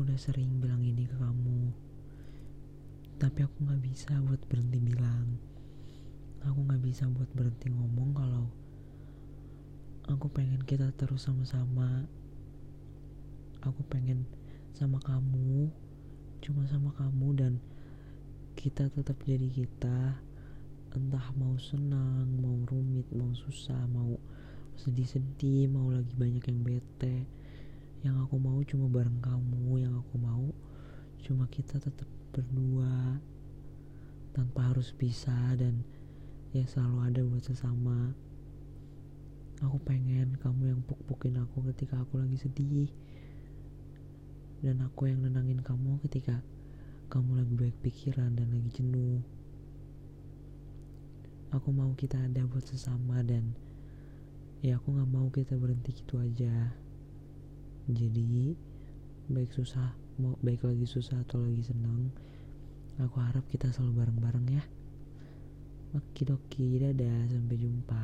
aku udah sering bilang ini ke kamu. Tapi aku nggak bisa buat berhenti bilang. Aku nggak bisa buat berhenti ngomong kalau aku pengen kita terus sama-sama. Aku pengen sama kamu cuma sama kamu dan kita tetap jadi kita. Entah mau senang mau rumit mau susah mau sedih-sedih mau lagi banyak yang bete yang aku mau cuma bareng kamu yang aku mau cuma kita tetap berdua tanpa harus pisah dan ya selalu ada buat sesama. Aku pengen kamu yang puk-pukin aku ketika aku lagi sedih. Dan aku yang nenangin kamu ketika kamu lagi baik pikiran dan lagi jenuh. Aku mau kita ada buat sesama dan ya aku nggak mau kita berhenti gitu aja jadi baik susah mau baik lagi susah atau lagi senang aku harap kita selalu bareng-bareng ya. Okidoki dadah sampai jumpa